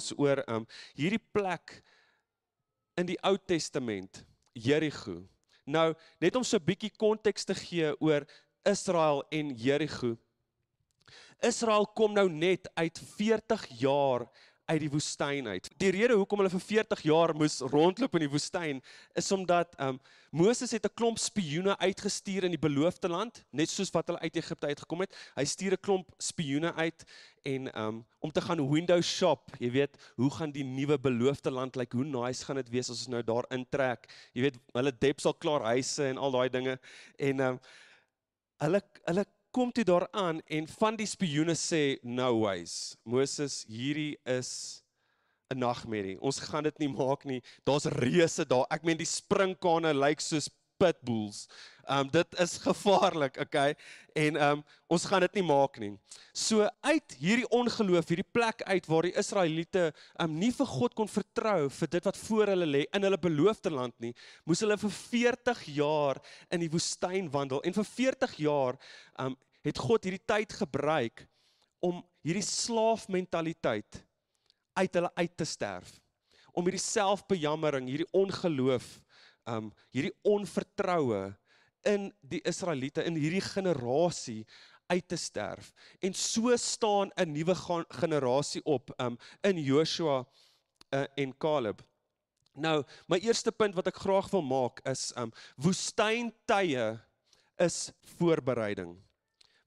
gesels oor um hierdie plek in die Ou Testament, Jerigo. Nou, net om so 'n bietjie konteks te gee oor Israel en Jerigo. Israel kom nou net uit 40 jaar uit die woestyn uit. Die rede hoekom hulle vir 40 jaar moes rondloop in die woestyn is omdat um Moses het 'n klomp spioene uitgestuur in die beloofde land, net soos wat hulle uit Egipte uitgekom het. Hy stuur 'n klomp spioene uit en um om te gaan window shop, jy weet, hoe gaan die nuwe beloofde land lyk? Like, hoe nice gaan dit wees as ons nou daar intrek? Jy weet, hulle dep sal klaar huise en al daai dinge en um hulle hulle kom toe daaraan en van die spioene sê no ways. Moses, hierdie is 'n nagmerrie. Ons gaan dit nie maak nie. Daar's reuse daar. Ek meen die springkane lyk soos pitbulls. Um dit is gevaarlik, okay? En um ons gaan dit nie maak nie. So uit hierdie ongeloof, hierdie plek uit waar die Israeliete um nie vir God kon vertrou vir dit wat voor hulle lê in hulle beloofde land nie, moes hulle vir 40 jaar in die woestyn wandel en vir 40 jaar um het God hierdie tyd gebruik om hierdie slaafmentaliteit uit hulle uit te sterf. Om hierdie selfbejammering, hierdie ongeloof, um hierdie onvertroue in die Israeliete in hierdie generasie uit te sterf. En so staan 'n nuwe generasie op um in Joshua uh, en Caleb. Nou, my eerste punt wat ek graag wil maak is um woestyntye is voorbereiding.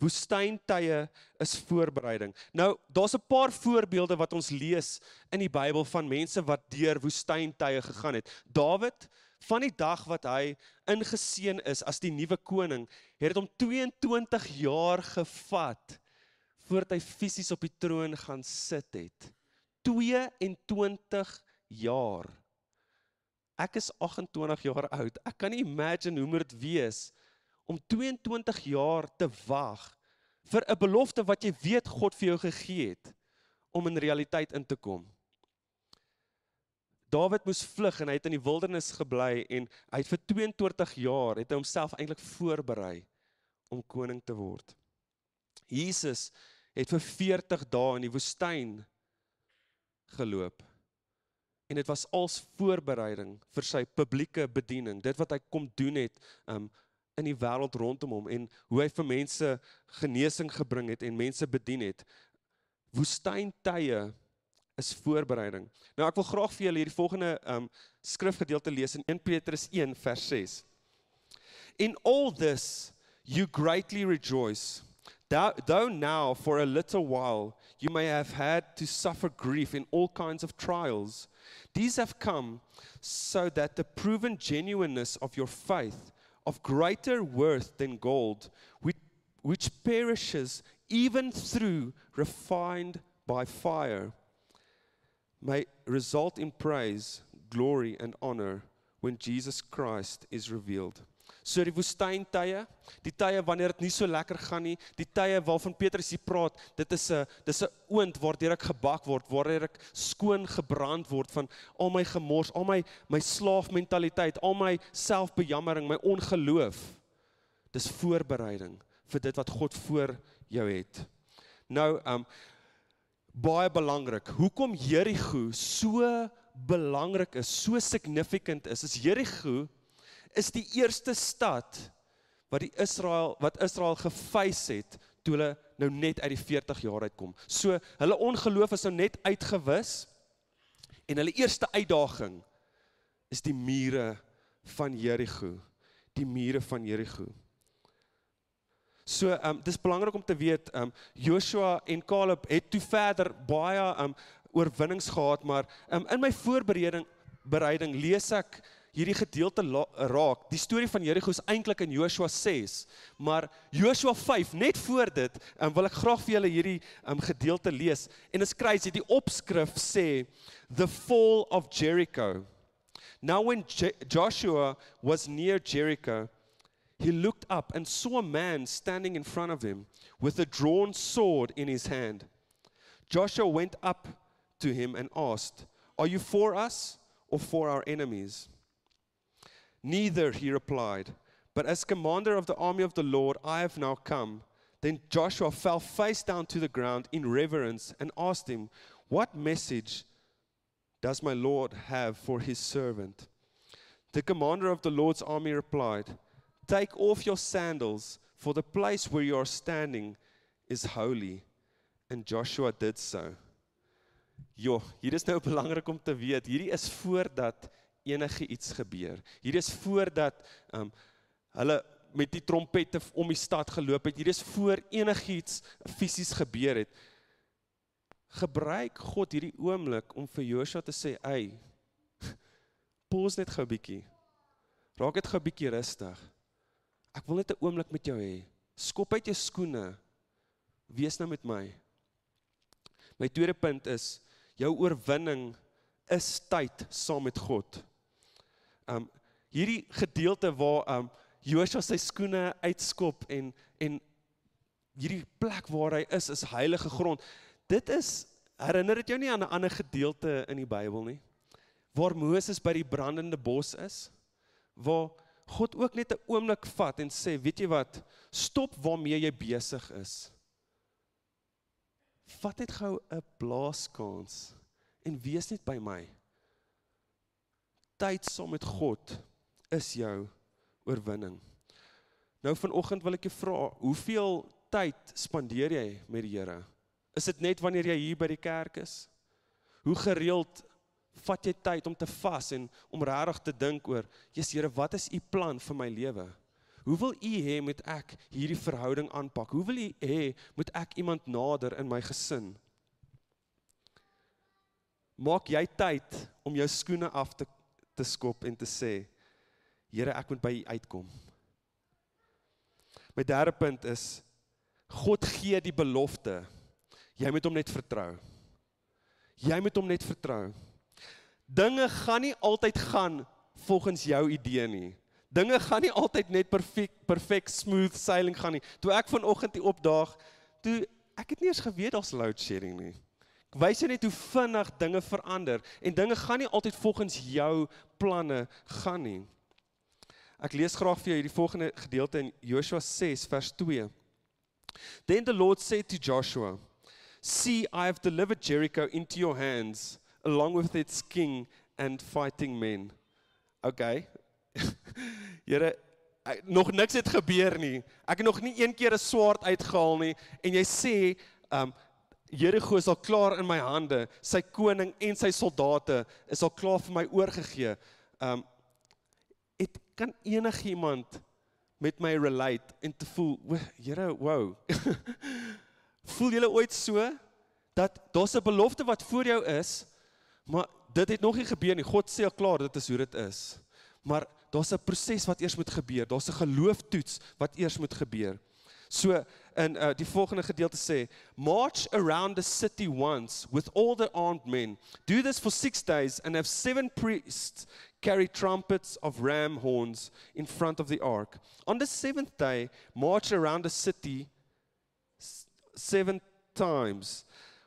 Woestyntye is voorbereiding. Nou, daar's 'n paar voorbeelde wat ons lees in die Bybel van mense wat deur woestyntye gegaan het. Dawid van die dag wat hy ingeseën is as die nuwe koning, het dit hom 22 jaar gevat voordat hy fisies op die troon gaan sit het. 22 jaar. Ek is 28 jaar oud. Ek kan nie imagine hoe moet dit wees om 22 jaar te wag vir 'n belofte wat jy weet God vir jou gegee het om in realiteit in te kom. Dawid moes vlug en hy het in die wildernis gebly en hy het vir 22 jaar het hy homself eintlik voorberei om koning te word. Jesus het vir 40 dae in die woestyn geloop. En dit was als voorbereiding vir sy publieke bediening, dit wat hy kom doen het um in die wêreld rondom hom en hoe hy vir mense genesing gebring het en mense bedien het. Woestyntye is voorbereiding. Nou ek wil graag vir julle hierdie volgende um skrifgedeelte lees in 1 Petrus 1 vers 6. In all this you greatly rejoice though now for a little while you may have had to suffer grief in all kinds of trials these have come so that the proven genuineness of your faith of greater worth than gold which, which perishes even through refined by fire may result in praise, glory and honor when Jesus Christ is revealed. So die woestyntye, die tye wanneer dit nie so lekker gaan nie, die tye waarvan Petrus hier praat, dit is 'n dis 'n oond waardeur ek gebak word, waardeur ek skoon gebrand word van al my gemors, al my my slaafmentaliteit, al my selfbejammering, my ongeloof. Dis voorbereiding vir dit wat God voor jou het. Nou, um baie belangrik. Hoekom Jerigo so belangrik is, so significant is, is Jerigo is die eerste stad wat die Israel wat Israel gefees het toe hulle nou net uit die 40 jaar uitkom. So hulle ongeloof is nou net uitgewis en hulle eerste uitdaging is die mure van Jerigo. Die mure van Jerigo. So ehm um, dis belangrik om te weet ehm um, Joshua en Caleb het toe verder baie ehm um, oorwinnings gehad, maar ehm um, in my voorbereiding bereiding lees ek hierdie gedeelte raak. Die storie van Jerigo is eintlik in Joshua 6, maar Joshua 5 net voor dit, um, wil ek graag vir julle hierdie um, gedeelte lees. En dit skryf dit die opskrif sê the fall of Jericho. Now when Je Joshua was near Jericho, he looked up and saw a man standing in front of him with a drawn sword in his hand. Joshua went up to him and asked, "Are you for us or for our enemies?" Neither, he replied, but as commander of the army of the Lord, I have now come. Then Joshua fell face down to the ground in reverence and asked him, What message does my Lord have for his servant? The commander of the Lord's army replied, Take off your sandals, for the place where you are standing is holy. And Joshua did so. Jo, hier is nou belangrik om te weet, hierdie is voordat enige iets gebeur. Hier is voordat um hulle met die trompette om die stad geloop het. Hier is voor enigiets fisies gebeur het. Gebruik God hierdie oomblik om vir Joshua te sê, "Ey, pos net gou 'n bietjie. Raak dit gou 'n bietjie rustig. Ek wil net 'n oomblik met jou hê. Skop uit jou skoene. Wees nou met my." My tweede punt is jou oorwinning is tyd saam met God. Um hierdie gedeelte waar um Joshua sy skoene uitskop en en hierdie plek waar hy is is heilige grond. Dit is herinner dit jou nie aan 'n ander gedeelte in die Bybel nie waar Moses by die brandende bos is waar God ook net 'n oomblik vat en sê, weet jy wat? Stop waarmee jy besig is. Vat net gou 'n blaaskans en wees net by my. Tyd saam met God is jou oorwinning. Nou vanoggend wil ek jou vra, hoeveel tyd spandeer jy met die Here? Is dit net wanneer jy hier by die kerk is? Hoe gereeld vat jy tyd om te vas en om regtig te dink oor, "Jesus Here, wat is u plan vir my lewe? Hoe wil u hê moet ek hierdie verhouding aanpak? Hoe wil u hê moet ek iemand nader in my gesin?" Maak jy tyd om jou skoene af te te skop en te sê, Here, ek moet by U uitkom. My derde punt is God gee die belofte. Jy moet hom net vertrou. Jy moet hom net vertrou. Dinge gaan nie altyd gaan volgens jou idee nie. Dinge gaan nie altyd net perfek perfek smooth sailing gaan nie. Toe ek vanoggend hier opdaag, toe ek het nie eens geweet daar's load shedding nie. Wys net hoe vinnig dinge verander en dinge gaan nie altyd volgens jou planne gaan nie. Ek lees graag vir jou hierdie volgende gedeelte in Joshua 6 vers 2. Then the Lord said to Joshua, "See, I have delivered Jericho into your hands, along with its king and fighting men." Okay. Here, nog niks het gebeur nie. Ek het nog nie een keer 'n swaard uitgehaal nie en jy sê, um Jericho is al klaar in my hande. Sy koning en sy soldate is al klaar vir my oorgegee. Um het kan enigiemand met my relate en te voel, Here, wow. voel julle ooit so dat daar's 'n belofte wat voor jou is, maar dit het nog nie gebeur nie. God sê al klaar dit is hoe dit is. Maar daar's 'n proses wat eers moet gebeur. Daar's 'n gelooftoets wat eers moet gebeur. So in uh, die volgende gedeelte sê, march around the city once with all the armed men. Do this for 6 days and have seven priests carry trumpets of ram horns in front of the ark. On the seventh day, march around the city seven times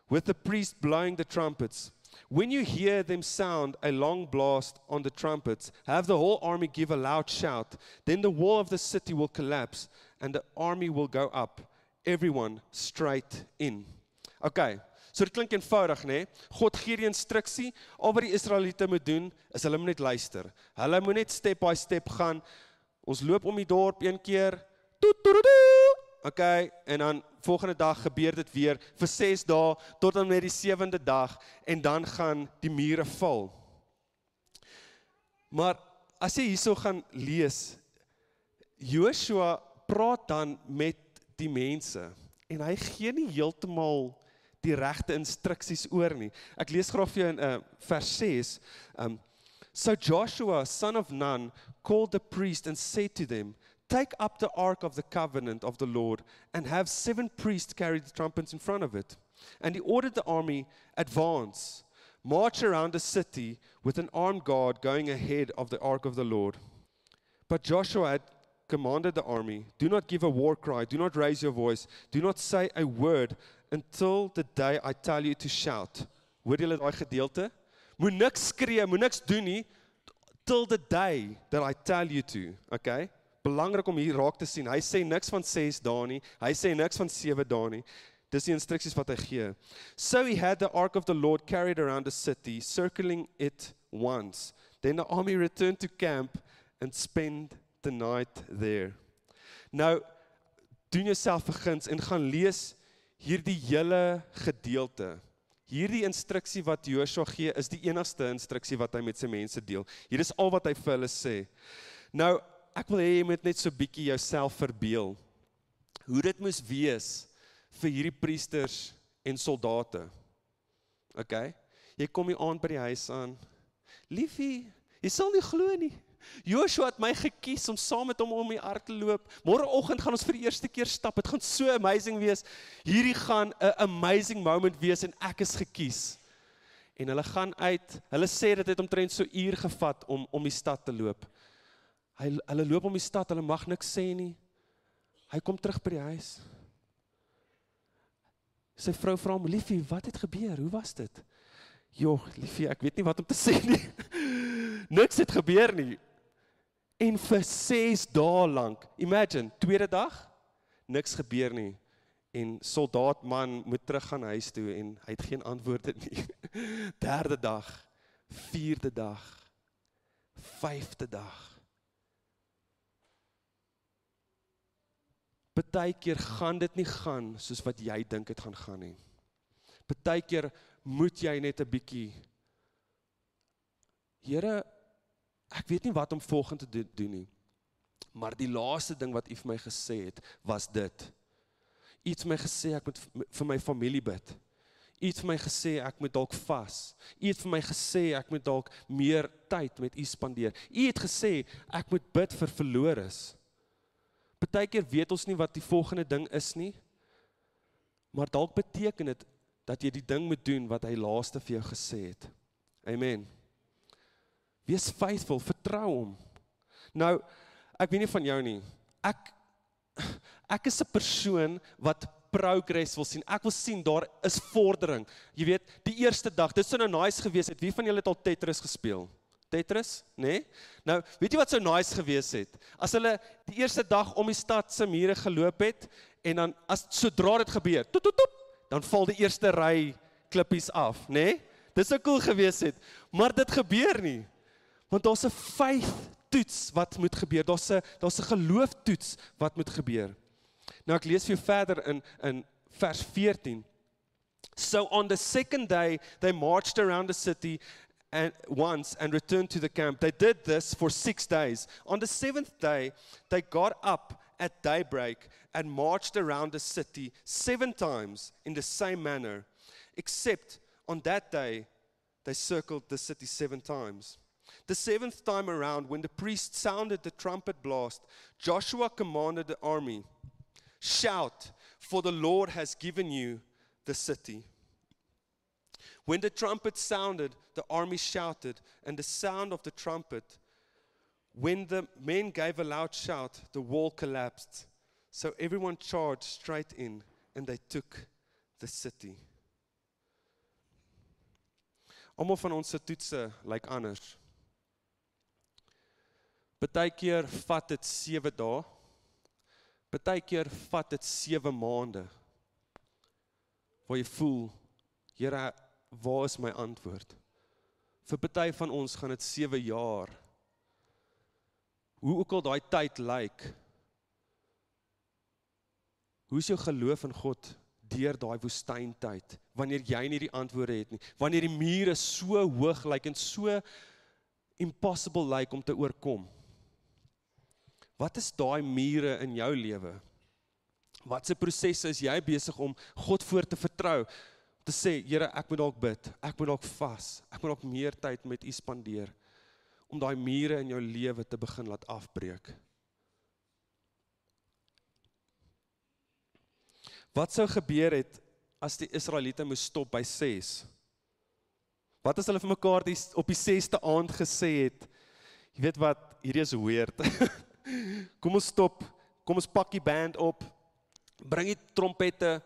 with the priest blowing the trumpets. When you hear them sound a long blast on the trumpets, have the whole army give a loud shout. Then the wall of the city will collapse and the army will go up, everyone straight in. Okay, So dit klink eenvoudig, nê? Nee? God gee die instruksie, al wat die Israeliete moet doen, is hulle moet net luister. Hulle moet net step by step gaan. Ons loop om die dorp een keer. Toet toet toet. Okay, en dan volgende dag gebeur dit weer vir 6 dae tot aan met die 7de dag en dan gaan die mure val. Maar as jy hierso gaan lees, Joshua praat dan met die mense en hy gee nie heeltemal die regte instruksies oor nie. Ek lees graag vir jou uh, vers 6. Um so Joshua son of Nun called the priest and said to them, take up the ark of the covenant of the Lord and have seven priests carry the trumpets in front of it. And he ordered the army advance, march around the city with an armed guard going ahead of the ark of the Lord. But Joshua had commanded the army, do not give a war cry, do not raise your voice, do not say a word until the day I tell you to shout. Hoor julle daai gedeelte? Moet niks skree, moet niks doen nie till the day that I tell you to. Okay? Belangrik om hier raak te sien. Hy sê niks van 6 dae nie. Hy sê niks van 7 dae nie. Dis die instruksies wat hy gee. So he had the ark of the Lord carried around the city, circling it once. Then the army returned to camp and spent the night there. Nou doen jouself vergins en gaan lees hierdie hele gedeelte. Hierdie instruksie wat Joshua gee is die enigste instruksie wat hy met sy mense deel. Hier is al wat hy vir hulle sê. Nou, ek wil hê jy moet net so bietjie jouself verbeel hoe dit moes wees vir hierdie priesters en soldate. OK? Jy kom hier aan by die huis aan. Liefie, jy sal nie glo nie. Joshua het my gekies om saam met hom om die ark te loop. Môreoggend gaan ons vir die eerste keer stap. Dit gaan so amazing wees. Hierdie gaan 'n amazing moment wees en ek is gekies. En hulle gaan uit. Hulle sê dit het omtrent so uur gevat om om die stad te loop. Hy hulle loop om die stad, hulle mag niks sê nie. Hy kom terug by die huis. Sy vrou vra hom: "Liefie, wat het gebeur? Hoe was dit?" "Joh, liefie, ek weet nie wat om te sê nie. Niks het gebeur nie." En vir 6 dae lank, imagine, tweede dag, niks gebeur nie. En soldaat man moet terug gaan huis toe en hy het geen antwoorde nie. Derde dag, vierde dag, vyfde dag. Partykeer gaan dit nie gaan soos wat jy dink dit gaan gaan nie. Partykeer moet jy net 'n bietjie Here, ek weet nie wat om volgende te doen nie. Maar die laaste ding wat U vir my gesê het, was dit. U het my gesê ek moet vir my familie bid. U het vir my gesê ek moet dalk vas. U het vir my gesê ek moet dalk meer tyd met U spandeer. U het gesê ek moet bid vir verloores. Partykeer weet ons nie wat die volgende ding is nie. Maar dalk beteken dit dat jy die ding moet doen wat hy laaste vir jou gesê het. Amen. Wees faithful, vertrou hom. Nou, ek weet nie van jou nie. Ek ek is 'n persoon wat progress wil sien. Ek wil sien daar is vordering. Jy weet, die eerste dag, dit sou nou nice gewees het. Wie van julle het al Tetris gespeel? Tetris, nê? Nee? Nou, weet jy wat sou nice gewees het? As hulle die eerste dag om die stad se mure geloop het en dan as sodra dit gebeur, tot tot tot, dan val die eerste ry klippies af, nê? Nee? Dit sou cool gewees het. Maar dit gebeur nie. Want daar's 'n faith toets wat moet gebeur. Daar's 'n daar's 'n geloof toets wat moet gebeur. Nou ek lees vir jou verder in in vers 14. So on the second day they marched around the city and once and returned to the camp. They did this for six days. On the seventh day, they got up at daybreak and marched around the city seven times in the same manner, except on that day, they circled the city seven times. The seventh time around, when the priest sounded the trumpet blast, Joshua commanded the army Shout, for the Lord has given you the city. When the trumpet sounded, the army shouted, and the sound of the trumpet, when the men gave a loud shout, the wall collapsed. So everyone charged straight in, and they took the city. Almal van ons se toetse lyk like anders. Partykeer vat dit 7 dae. Partykeer vat dit 7 maande. Waar jy voel, Here, waar is my antwoord? Vir party van ons gaan dit 7 jaar. Hoe ook al daai tyd lyk. Hoe is jou geloof in God deur daai woestyntyd wanneer jy nie die antwoorde het nie? Wanneer die mure so hoog lyk en so impossible lyk om te oorkom. Wat is daai mure in jou lewe? Watse prosesse is jy besig om God voor te vertrou? te sê, Here, ek moet dalk bid. Ek moet dalk vas. Ek moet dalk meer tyd met U spandeer om daai mure in jou lewe te begin laat afbreek. Wat sou gebeur het as die Israeliete moes stop by 6? Wat as hulle vir mekaar die op die 6ste aand gesê het, jy weet wat, hierdie is weird. kom ons stop. Kom ons pak die band op. Bring die trompette.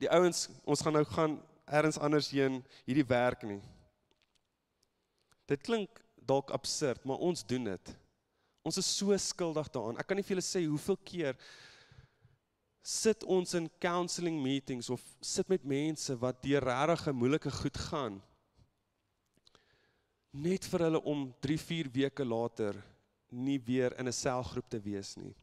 Die ouens, ons gaan nou gaan ergens anders heen hierdie werk nie. Dit klink dalk absurd, maar ons doen dit. Ons is so skuldig daaraan. Ek kan nie vir julle sê hoeveel keer sit ons in counselling meetings of sit met mense wat deur regtig 'n moeilike goed gaan net vir hulle om 3, 4 weke later nie weer in 'n selgroep te wees nie.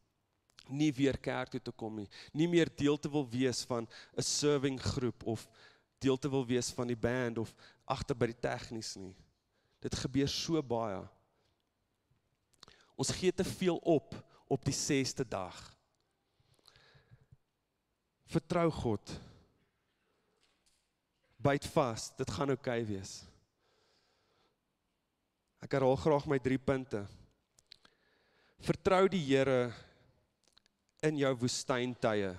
Nie weer kerk toe te kom nie. Nie meer deel te wil wees van 'n serving groep of deel te wil wees van die band of agter by die tegnies nie. Dit gebeur so baie. Ons gee te veel op op die 6ste dag. Vertrou God. Byt vas, dit gaan oukei okay wees. Ek herhaal graag my 3 punte. Vertrou die Here in jou woestyntye.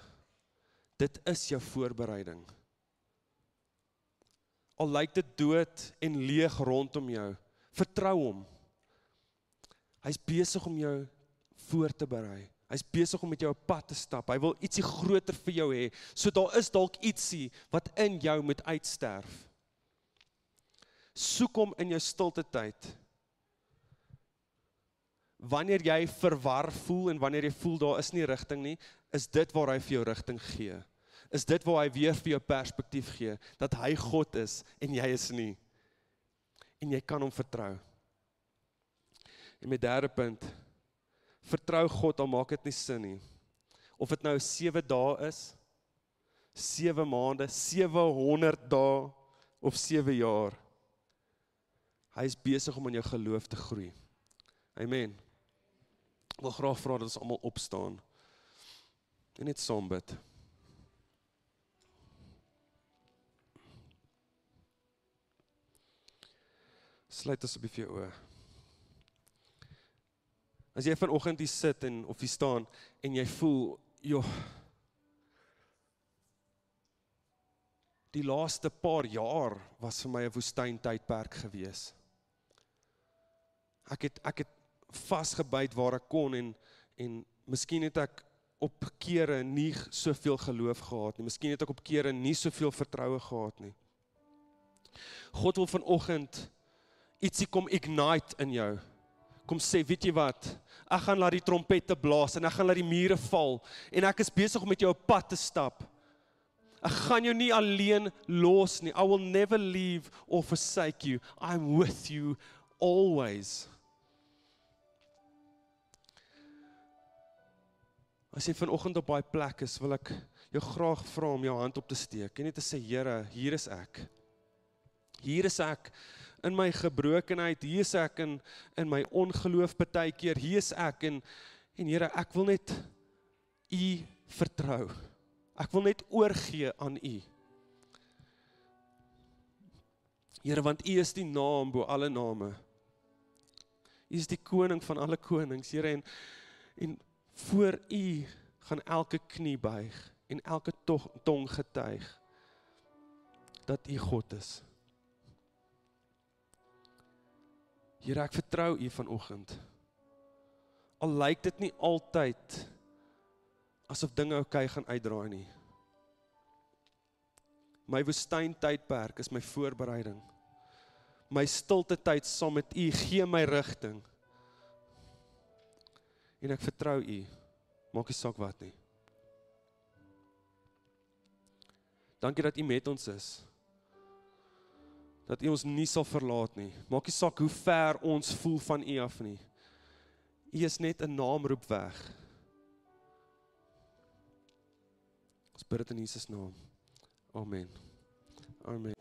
Dit is jou voorbereiding. Al lyk dit dood en leeg rondom jou, vertrou hom. Hy's besig om jou voor te berei. Hy's besig om met jou op pad te stap. Hy wil ietsie groter vir jou hê. So daar is dalk ietsie wat in jou moet uitsterf. Soek hom in jou stilte tyd wanneer jy verwar voel en wanneer jy voel daar is nie rigting nie, is dit waar hy vir jou rigting gee. Is dit waar hy weer vir jou perspektief gee dat hy God is en jy is nie. En jy kan hom vertrou. En my derde punt, vertrou God al maak dit nie sin nie. Of dit nou 7 dae is, 7 maande, 700 dae of 7 jaar. Hy is besig om in jou geloof te groei. Amen. Ek wil graag vra dat ons almal opstaan. En net saam bid. Sluit asseblief jou oë. As jy vanoggend hier sit en of jy staan en jy voel, joh, die laaste paar jaar was vir my 'n woestyntydperk gewees. Ek het ek het vasgebyt waar ek kon en en miskien het ek op kere nie soveel geloof gehad nie. Miskien het ek op kere nie soveel vertroue gehad nie. God wil vanoggend ietsie kom ignite in jou. Kom sê, weet jy wat? Ek gaan laat die trompette blaas en ek gaan laat die mure val en ek is besig om met jou op pad te stap. Ek gaan jou nie alleen los nie. I will never leave or forsake you. I'm with you always. As jy vanoggend op daai plek is, wil ek jou graag vra om jou hand op te steek en net te sê Here, hier is ek. Hier is ek in my gebrokenheid, hier is ek in in my ongeloof baie keer, hier is ek en en Here, ek wil net U vertrou. Ek wil net oorgee aan U. Here, want U is die naam bo alle name. U is die koning van alle konings, Here en en voor u gaan elke knie buig en elke tong getuig dat u God is. Here ek vertrou u vanoggend. Al lyk dit nie altyd asof dinge oukei okay gaan uitdraai nie. My woestyn tydperk is my voorbereiding. My stilte tyd saam met u gee my rigting en ek vertrou U. Maak nie saak wat nie. Dankie dat U met ons is. Dat U ons nie sal verlaat nie. Maak nie saak hoe ver ons voel van U af nie. U is net 'n naamroep weg. Ons bid dit in Jesus naam. Amen. Amen.